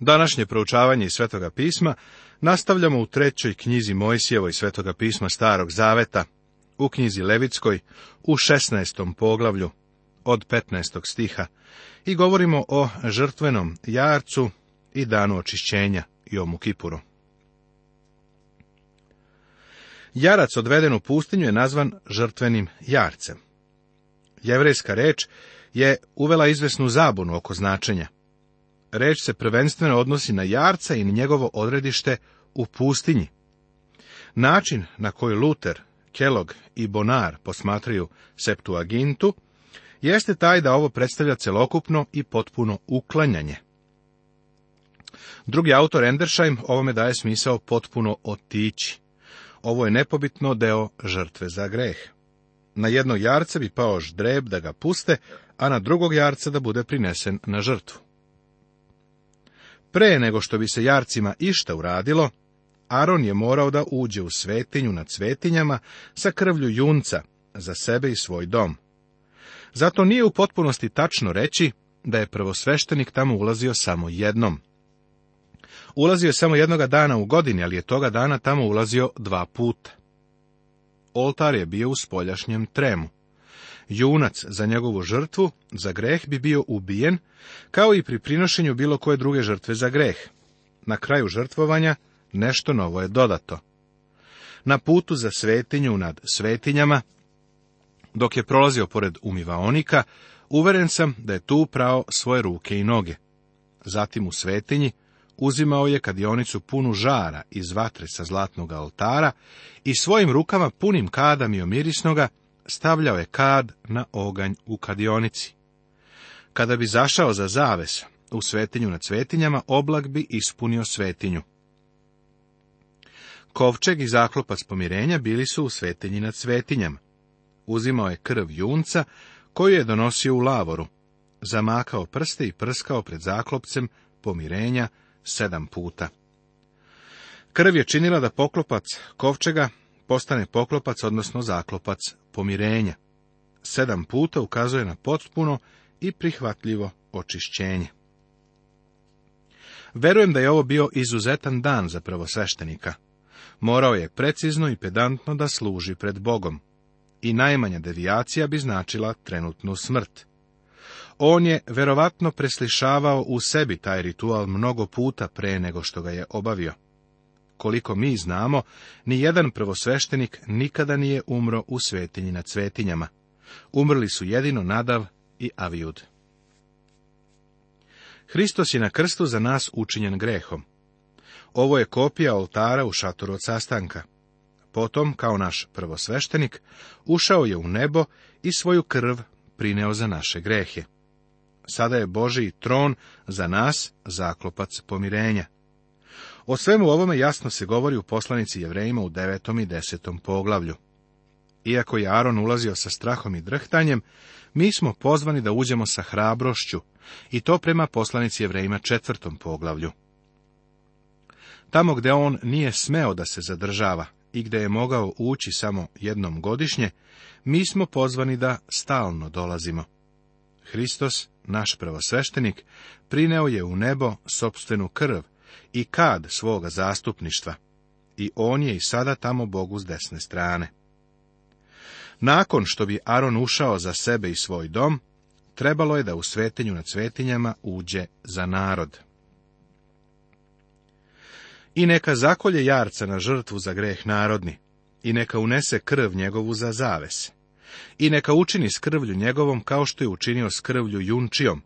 Današnje proučavanje iz Svetoga pisma nastavljamo u trećoj knjizi Mojsijevoj Svetoga pisma Starog Zaveta, u knjizi Levitskoj, u 16. poglavlju, od 15. stiha, i govorimo o žrtvenom jarcu i danu očišćenja i o Mukipuru. Jarac odveden u pustinju je nazvan žrtvenim jarcem. Jevrejska reč je uvela izvesnu zabunu oko značenja reč se prvenstveno odnosi na jarca i na njegovo odredište u pustinji. Način na koji Luter, Kellogg i Bonar posmatraju Septuagintu jeste taj da ovo predstavlja celokupno i potpuno uklanjanje. Drugi autor Endersheim ovome daje smisao potpuno otići. Ovo je nepobitno deo žrtve za greh. Na jednog jarca bi pao ždreb da ga puste, a na drugog jarca da bude prinesen na žrtvu. Pre nego što bi se jarcima išta uradilo, Aron je morao da uđe u svetinju nad svetinjama sa krvlju junca za sebe i svoj dom. Zato nije u potpunosti tačno reći da je prvosveštenik tamo ulazio samo jednom. Ulazio je samo jednoga dana u godini, ali je toga dana tamo ulazio dva puta. Oltar je bio u spoljašnjem tremu junac za njegovu žrtvu za greh bi bio ubijen, kao i pri prinošenju bilo koje druge žrtve za greh. Na kraju žrtvovanja nešto novo je dodato. Na putu za svetinju nad svetinjama, dok je prolazio pored umivaonika, uveren sam da je tu prao svoje ruke i noge. Zatim u svetinji uzimao je kadionicu punu žara iz vatre sa zlatnog altara i svojim rukama punim kadam i omirisnoga stavljao je kad na oganj u kadionici. Kada bi zašao za zaves u svetinju na cvetinjama oblak bi ispunio svetinju. Kovčeg i zaklopac pomirenja bili su u svetinji nad svetinjama. Uzimao je krv junca, koju je donosio u lavoru, zamakao prste i prskao pred zaklopcem pomirenja sedam puta. Krv je činila da poklopac kovčega postane poklopac, odnosno zaklopac pomirenja. Sedam puta ukazuje na potpuno i prihvatljivo očišćenje. Verujem da je ovo bio izuzetan dan za prvosveštenika. Morao je precizno i pedantno da služi pred Bogom. I najmanja devijacija bi značila trenutnu smrt. On je verovatno preslišavao u sebi taj ritual mnogo puta pre nego što ga je obavio koliko mi znamo, ni jedan prvosveštenik nikada nije umro u svetinji na cvetinjama. Umrli su jedino Nadav i Avijud. Hristos je na krstu za nas učinjen grehom. Ovo je kopija oltara u šatoru od sastanka. Potom, kao naš prvosveštenik, ušao je u nebo i svoju krv prineo za naše grehe. Sada je Boži tron za nas zaklopac pomirenja. O svemu ovome jasno se govori u poslanici Jevrejima u devetom i desetom poglavlju. Iako je Aron ulazio sa strahom i drhtanjem, mi smo pozvani da uđemo sa hrabrošću, i to prema poslanici Jevrejima četvrtom poglavlju. Tamo gde on nije smeo da se zadržava i gde je mogao ući samo jednom godišnje, mi smo pozvani da stalno dolazimo. Hristos, naš pravosveštenik, prineo je u nebo sopstvenu krv, i kad svoga zastupništva. I on je i sada tamo Bogu s desne strane. Nakon što bi Aron ušao za sebe i svoj dom, trebalo je da u svetinju nad svetinjama uđe za narod. I neka zakolje jarca na žrtvu za greh narodni, i neka unese krv njegovu za zaves, i neka učini skrvlju njegovom kao što je učinio skrvlju junčijom,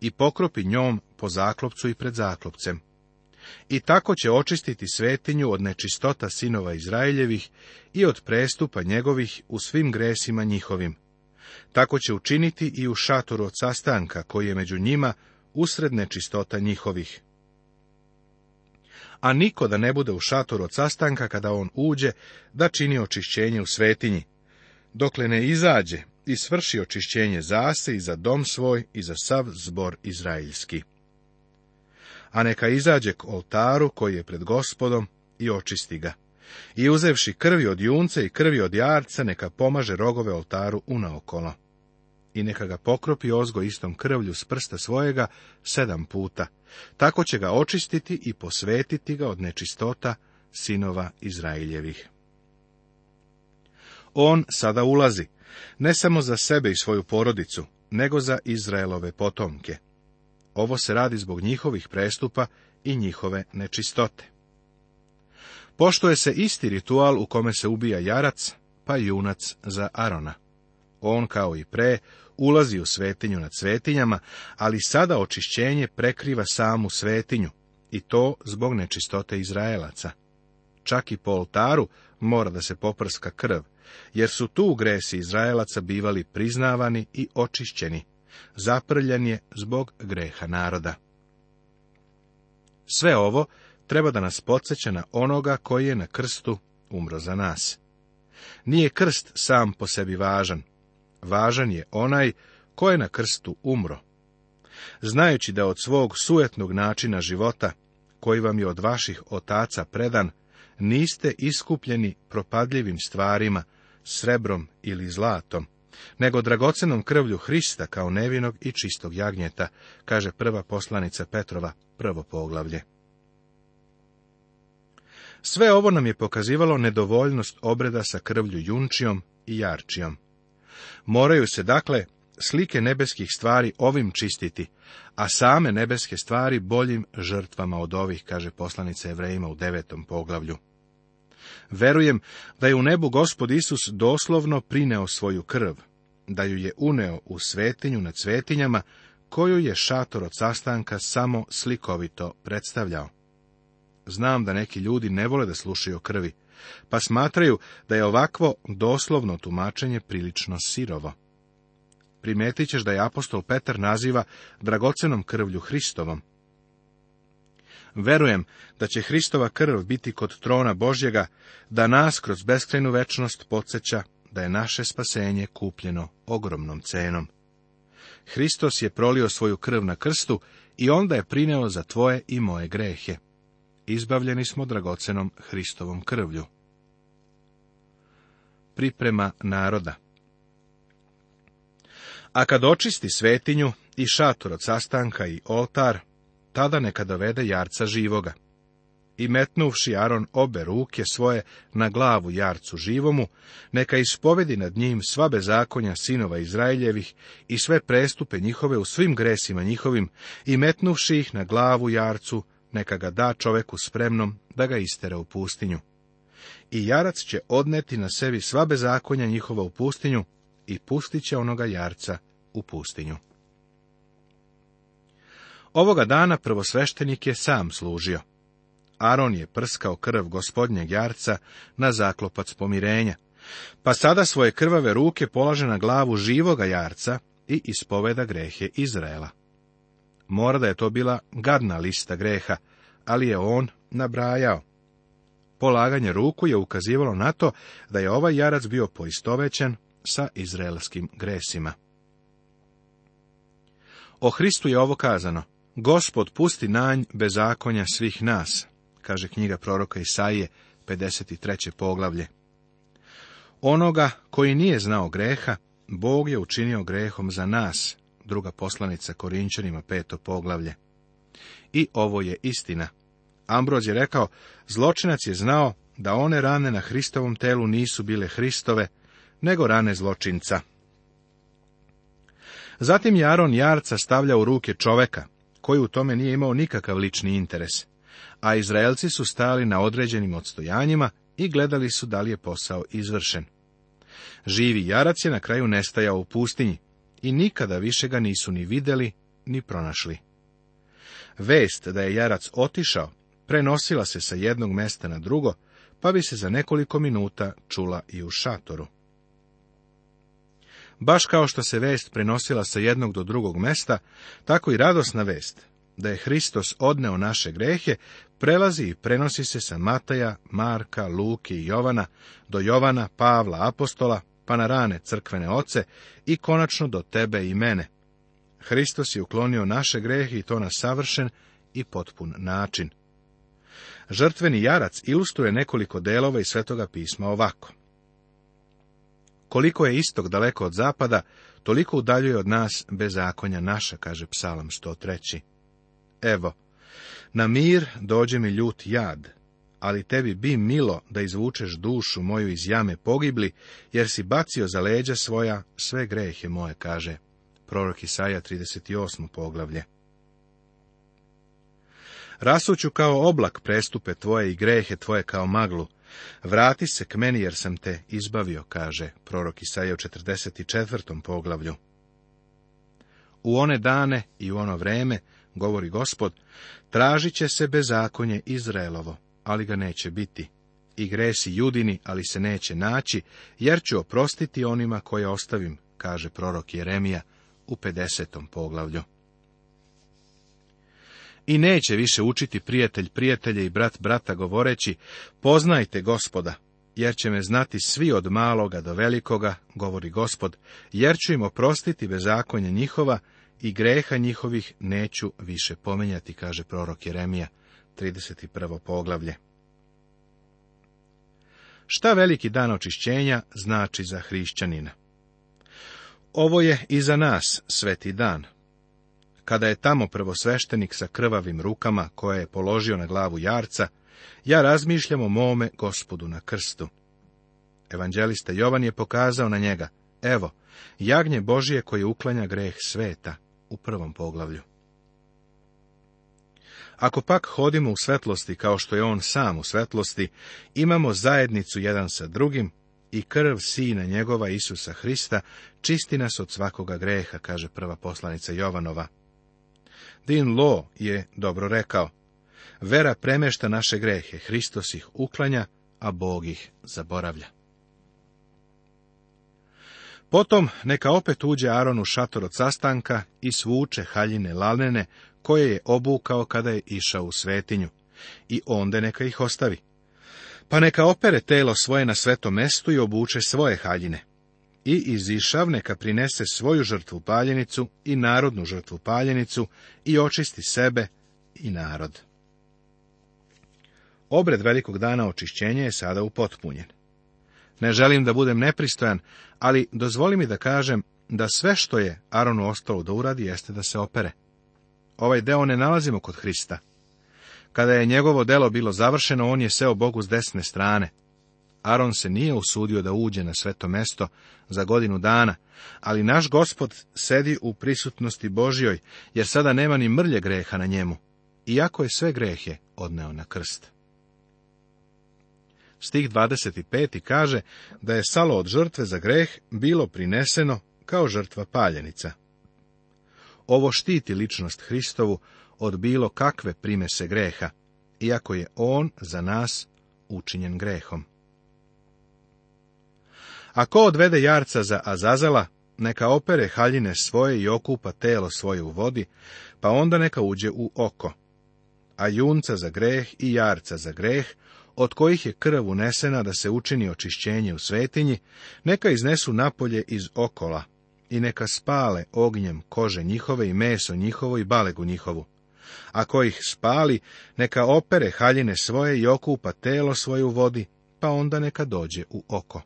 i pokropi njom po zaklopcu i pred zaklopcem, i tako će očistiti svetinju od nečistota sinova Izraeljevih i od prestupa njegovih u svim gresima njihovim. Tako će učiniti i u šatoru od sastanka koji je među njima usred nečistota njihovih. A niko da ne bude u šatoru od sastanka kada on uđe da čini očišćenje u svetinji, dokle ne izađe i svrši očišćenje zase i za dom svoj i za sav zbor izraelski a neka izađe k oltaru koji je pred gospodom i očisti ga. I uzevši krvi od junce i krvi od jarca, neka pomaže rogove oltaru unaokolo. I neka ga pokropi ozgo istom krvlju s prsta svojega sedam puta. Tako će ga očistiti i posvetiti ga od nečistota sinova Izraeljevih. On sada ulazi, ne samo za sebe i svoju porodicu, nego za Izraelove potomke. Ovo se radi zbog njihovih prestupa i njihove nečistote. Poštoje se isti ritual u kome se ubija jarac, pa junac za Arona. On, kao i pre, ulazi u svetinju nad svetinjama, ali sada očišćenje prekriva samu svetinju, i to zbog nečistote Izraelaca. Čak i po oltaru mora da se poprska krv, jer su tu u gresi Izraelaca bivali priznavani i očišćeni, Zaprljan je zbog greha naroda. Sve ovo treba da nas podsjeća na onoga koji je na krstu umro za nas. Nije krst sam po sebi važan. Važan je onaj ko je na krstu umro. Znajući da od svog sujetnog načina života, koji vam je od vaših otaca predan, niste iskupljeni propadljivim stvarima, srebrom ili zlatom, nego dragocenom krvlju Hrista kao nevinog i čistog jagnjeta, kaže prva poslanica Petrova, prvo poglavlje. Sve ovo nam je pokazivalo nedovoljnost obreda sa krvlju junčijom i jarčijom. Moraju se, dakle, slike nebeskih stvari ovim čistiti, a same nebeske stvari boljim žrtvama od ovih, kaže poslanica Evreima u devetom poglavlju. Verujem da je u nebu gospod Isus doslovno prineo svoju krv, da ju je uneo u svetinju nad svetinjama, koju je šator od sastanka samo slikovito predstavljao. Znam da neki ljudi ne vole da slušaju o krvi, pa smatraju da je ovakvo doslovno tumačenje prilično sirovo. Primetit ćeš da je apostol Petar naziva dragocenom krvlju Hristovom. Verujem da će Hristova krv biti kod trona Božjega, da nas kroz beskrajnu večnost podsjeća da je naše spasenje kupljeno ogromnom cenom. Hristos je prolio svoju krv na krstu i onda je prineo za tvoje i moje grehe. Izbavljeni smo dragocenom Hristovom krvlju. Priprema naroda A kad očisti svetinju i šator od sastanka i oltar, tada neka dovede jarca živoga i metnuvši Aron obe ruke svoje na glavu jarcu živomu, neka ispovedi nad njim sva bezakonja sinova Izraeljevih i sve prestupe njihove u svim gresima njihovim, i metnuvši ih na glavu jarcu, neka ga da čoveku spremnom da ga istere u pustinju. I jarac će odneti na sebi sva bezakonja njihova u pustinju i pustit će onoga jarca u pustinju. Ovoga dana prvosveštenik je sam služio. Aron je prskao krv gospodnjeg jarca na zaklopac pomirenja, pa sada svoje krvave ruke polaže na glavu živoga jarca i ispoveda grehe Izraela. Mora da je to bila gadna lista greha, ali je on nabrajao. Polaganje ruku je ukazivalo na to da je ovaj jarac bio poistovećen sa izraelskim gresima. O Hristu je ovo kazano, Gospod pusti nanj bezakonja svih nas, kaže knjiga proroka Isaije, 53. poglavlje. Onoga koji nije znao greha, Bog je učinio grehom za nas, druga poslanica Korinčanima, peto poglavlje. I ovo je istina. Ambroz je rekao, zločinac je znao da one rane na Hristovom telu nisu bile Hristove, nego rane zločinca. Zatim je Aron Jarca stavlja u ruke čoveka, koji u tome nije imao nikakav lični interes a Izraelci su stali na određenim odstojanjima i gledali su da li je posao izvršen. Živi jarac je na kraju nestajao u pustinji i nikada više ga nisu ni vidjeli ni pronašli. Vest da je jarac otišao prenosila se sa jednog mesta na drugo, pa bi se za nekoliko minuta čula i u šatoru. Baš kao što se vest prenosila sa jednog do drugog mesta, tako i radosna vest da je Hristos odneo naše grehe, prelazi i prenosi se sa Mataja, Marka, Luke i Jovana, do Jovana, Pavla, apostola, pa na rane crkvene oce i konačno do tebe i mene. Hristos je uklonio naše grehe i to na savršen i potpun način. Žrtveni jarac ilustruje nekoliko delova iz Svetoga pisma ovako. Koliko je istog daleko od zapada, toliko udaljuje od nas bezakonja naša, kaže psalam 103. Evo, na mir dođe mi ljut jad, ali tebi bi milo da izvučeš dušu moju iz jame pogibli, jer si bacio za leđa svoja sve grehe moje, kaže prorok Isaja 38. poglavlje. Rasuću kao oblak prestupe tvoje i grehe tvoje kao maglu. Vrati se k meni jer sam te izbavio, kaže prorok Isaija u 44. poglavlju. U one dane i u ono vreme govori gospod, tražit će se bezakonje Izraelovo, ali ga neće biti. I gresi judini, ali se neće naći, jer ću oprostiti onima koje ostavim, kaže prorok Jeremija u 50. poglavlju. I neće više učiti prijatelj prijatelje i brat brata govoreći, poznajte gospoda, jer će me znati svi od maloga do velikoga, govori gospod, jer ću im oprostiti bezakonje njihova i greha njihovih neću više pomenjati, kaže prorok Jeremija, 31. poglavlje. Šta veliki dan očišćenja znači za hrišćanina? Ovo je i za nas sveti dan. Kada je tamo prvosveštenik sa krvavim rukama, koje je položio na glavu jarca, ja razmišljam o mome gospodu na krstu. Evanđelista Jovan je pokazao na njega, evo, jagnje Božije koje uklanja greh sveta u prvom poglavlju. Ako pak hodimo u svetlosti kao što je on sam u svetlosti, imamo zajednicu jedan sa drugim i krv sina njegova Isusa Hrista čisti nas od svakoga greha, kaže prva poslanica Jovanova. Din Lo je dobro rekao, vera premešta naše grehe, Hristos ih uklanja, a Bog ih zaboravlja. Potom neka opet uđe Aron u šator od sastanka i svuče haljine lalnene koje je obukao kada je išao u svetinju. I onda neka ih ostavi. Pa neka opere telo svoje na svetom mestu i obuče svoje haljine. I izišav neka prinese svoju žrtvu paljenicu i narodnu žrtvu paljenicu i očisti sebe i narod. Obred velikog dana očišćenja je sada upotpunjen. Ne želim da budem nepristojan, ali dozvoli mi da kažem da sve što je Aronu ostalo da uradi jeste da se opere. Ovaj deo ne nalazimo kod Hrista. Kada je njegovo delo bilo završeno, on je seo Bogu s desne strane. Aron se nije usudio da uđe na sveto mesto za godinu dana, ali naš gospod sedi u prisutnosti Božjoj, jer sada nema ni mrlje greha na njemu, iako je sve grehe odneo na krst. Stih 25. kaže da je salo od žrtve za greh bilo prineseno kao žrtva paljenica. Ovo štiti ličnost Hristovu od bilo kakve primese greha, iako je on za nas učinjen grehom. Ako odvede jarca za Azazela, neka opere haljine svoje i okupa telo svoje u vodi, pa onda neka uđe u oko. A junca za greh i jarca za greh od kojih je krv unesena da se učini očišćenje u svetinji, neka iznesu napolje iz okola i neka spale ognjem kože njihove i meso njihovo i balegu njihovu. Ako ih spali, neka opere haljine svoje i okupa telo svoje u vodi, pa onda neka dođe u oko.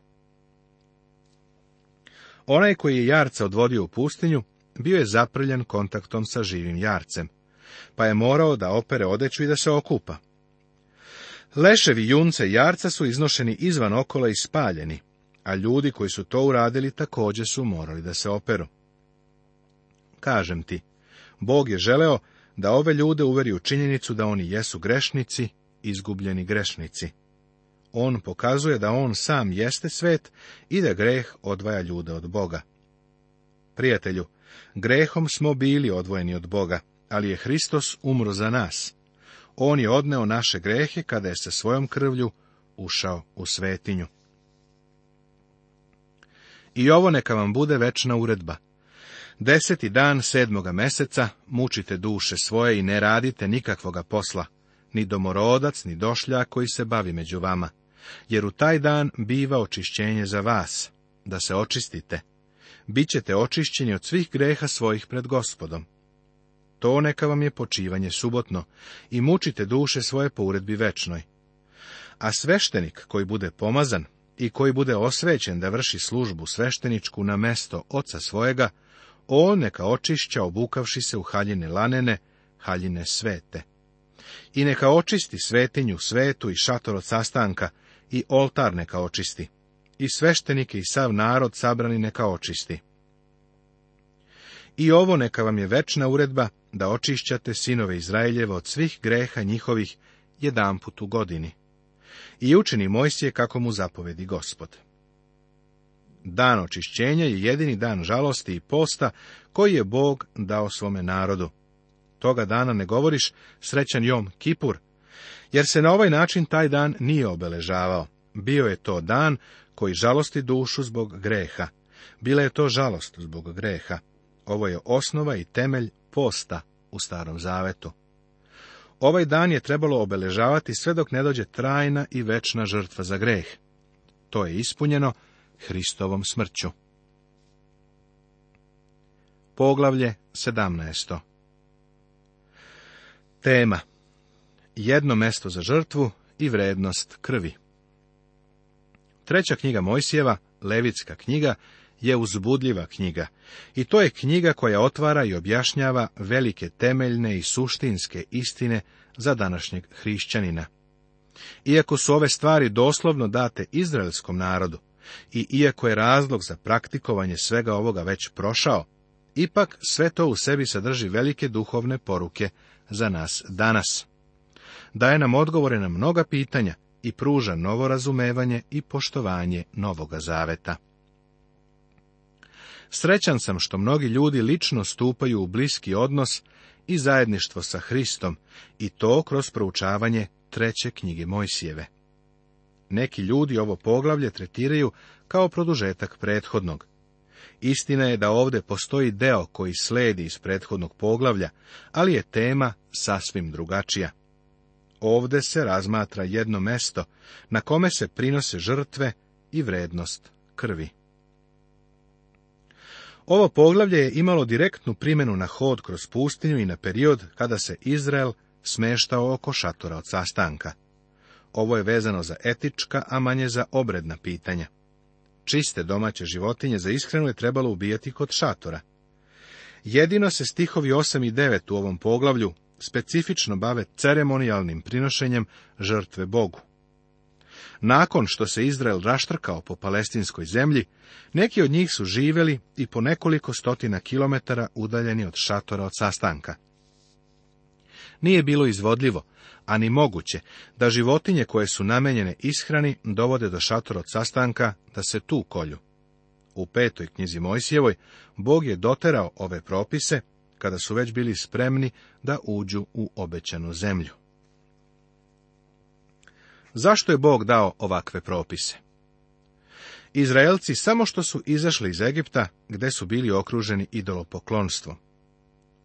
Onaj koji je jarca odvodio u pustinju, bio je zaprljan kontaktom sa živim jarcem, pa je morao da opere odeću i da se okupa. Leševi junce jarca su iznošeni izvan okola i spaljeni, a ljudi koji su to uradili također su morali da se operu. Kažem ti, Bog je želeo da ove ljude uveri u činjenicu da oni jesu grešnici, izgubljeni grešnici. On pokazuje da on sam jeste svet i da greh odvaja ljude od Boga. Prijatelju, grehom smo bili odvojeni od Boga, ali je Hristos umro za nas. On je odneo naše grehe kada je sa svojom krvlju ušao u svetinju. I ovo neka vam bude večna uredba. Deseti dan sedmoga meseca mučite duše svoje i ne radite nikakvoga posla, ni domorodac, ni došlja koji se bavi među vama, jer u taj dan biva očišćenje za vas, da se očistite. Bićete očišćeni od svih greha svojih pred gospodom to neka vam je počivanje subotno i mučite duše svoje po uredbi večnoj. A sveštenik koji bude pomazan i koji bude osvećen da vrši službu svešteničku na mesto oca svojega, on neka očišća obukavši se u haljine lanene, haljine svete. I neka očisti svetinju svetu i šator od sastanka, i oltar neka očisti. I sveštenike i sav narod sabrani neka očisti. I ovo neka vam je večna uredba da očišćate sinove Izraeljeva od svih greha njihovih jedanput u godini. I učini Mojsije kako mu zapovedi gospod. Dan očišćenja je jedini dan žalosti i posta koji je Bog dao svome narodu. Toga dana ne govoriš srećan Jom Kipur, jer se na ovaj način taj dan nije obeležavao. Bio je to dan koji žalosti dušu zbog greha. Bila je to žalost zbog greha. Ovo je osnova i temelj posta u Starom Zavetu. Ovaj dan je trebalo obeležavati sve dok ne dođe trajna i večna žrtva za greh. To je ispunjeno Hristovom smrću. Poglavlje 17. Tema Jedno mesto za žrtvu i vrednost krvi. Treća knjiga Mojsijeva, Levitska knjiga, je uzbudljiva knjiga i to je knjiga koja otvara i objašnjava velike temeljne i suštinske istine za današnjeg hrišćanina. Iako su ove stvari doslovno date izraelskom narodu i iako je razlog za praktikovanje svega ovoga već prošao, ipak sve to u sebi sadrži velike duhovne poruke za nas danas. Daje nam odgovore na mnoga pitanja i pruža novo razumevanje i poštovanje Novoga Zaveta. Srećan sam što mnogi ljudi lično stupaju u bliski odnos i zajedništvo sa Hristom i to kroz proučavanje treće knjige Mojsijeve. Neki ljudi ovo poglavlje tretiraju kao produžetak prethodnog. Istina je da ovdje postoji deo koji sledi iz prethodnog poglavlja, ali je tema sasvim drugačija. Ovde se razmatra jedno mesto na kome se prinose žrtve i vrednost krvi. Ovo poglavlje je imalo direktnu primjenu na hod kroz pustinju i na period kada se Izrael smeštao oko šatora od sastanka. Ovo je vezano za etička, a manje za obredna pitanja. Čiste domaće životinje za ishranu je trebalo ubijati kod šatora. Jedino se stihovi 8 i 9 u ovom poglavlju specifično bave ceremonijalnim prinošenjem žrtve Bogu. Nakon što se Izrael raštrkao po palestinskoj zemlji, neki od njih su živeli i po nekoliko stotina kilometara udaljeni od šatora od sastanka. Nije bilo izvodljivo, ani moguće, da životinje koje su namenjene ishrani dovode do šatora od sastanka da se tu kolju. U petoj knjizi Mojsijevoj Bog je doterao ove propise kada su već bili spremni da uđu u obećanu zemlju. Zašto je Bog dao ovakve propise? Izraelci samo što su izašli iz Egipta, gde su bili okruženi idolopoklonstvo.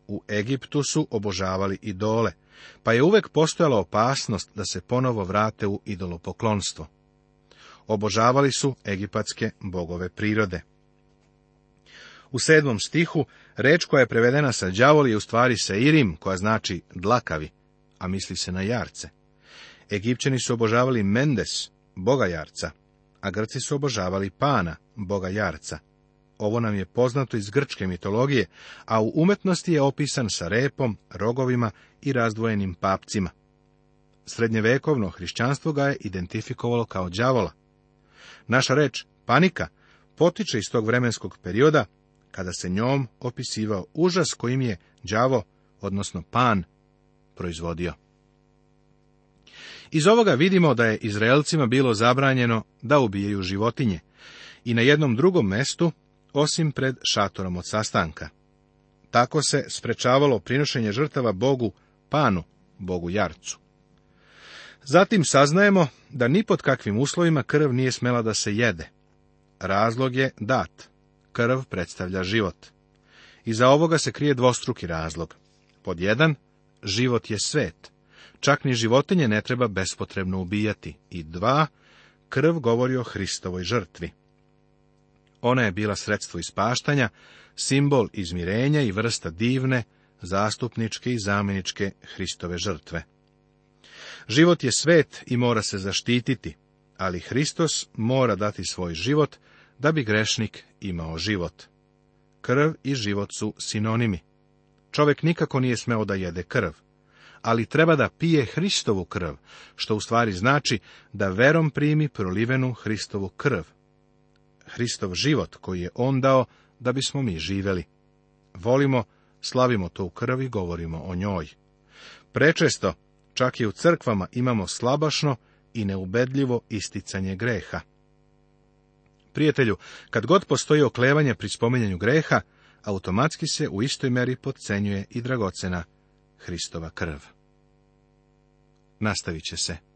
U Egiptu su obožavali idole, pa je uvek postojala opasnost da se ponovo vrate u idolopoklonstvo. Obožavali su egipatske bogove prirode. U sedmom stihu reč koja je prevedena sa djavoli je u stvari irim, koja znači dlakavi, a misli se na jarce. Egipćani su obožavali Mendes, boga jarca, a Grci su obožavali Pana, boga jarca. Ovo nam je poznato iz grčke mitologije, a u umetnosti je opisan sa repom, rogovima i razdvojenim papcima. Srednjevekovno hrišćanstvo ga je identifikovalo kao đavola. Naša reč panika potiče iz tog vremenskog perioda kada se njom opisivao užas kojim je đavo, odnosno pan, proizvodio. Iz ovoga vidimo da je Izraelcima bilo zabranjeno da ubijaju životinje i na jednom drugom mestu, osim pred šatorom od sastanka. Tako se sprečavalo prinošenje žrtava Bogu Panu, Bogu Jarcu. Zatim saznajemo da ni pod kakvim uslovima krv nije smela da se jede. Razlog je dat. Krv predstavlja život. I za ovoga se krije dvostruki razlog. Pod jedan, život je svet, Čak ni životinje ne treba bespotrebno ubijati. I dva, krv govori o Hristovoj žrtvi. Ona je bila sredstvo ispaštanja, simbol izmirenja i vrsta divne, zastupničke i zamjeničke Hristove žrtve. Život je svet i mora se zaštititi, ali Hristos mora dati svoj život da bi grešnik imao život. Krv i život su sinonimi. Čovjek nikako nije smeo da jede krv ali treba da pije Hristovu krv, što u stvari znači da verom primi prolivenu Hristovu krv. Hristov život koji je on dao da bismo mi živeli. Volimo, slavimo to u krvi, govorimo o njoj. Prečesto, čak i u crkvama imamo slabašno i neubedljivo isticanje greha. Prijatelju, kad god postoji oklevanje pri spominjanju greha, automatski se u istoj meri podcenjuje i dragocena Hristova krv nastavit će se.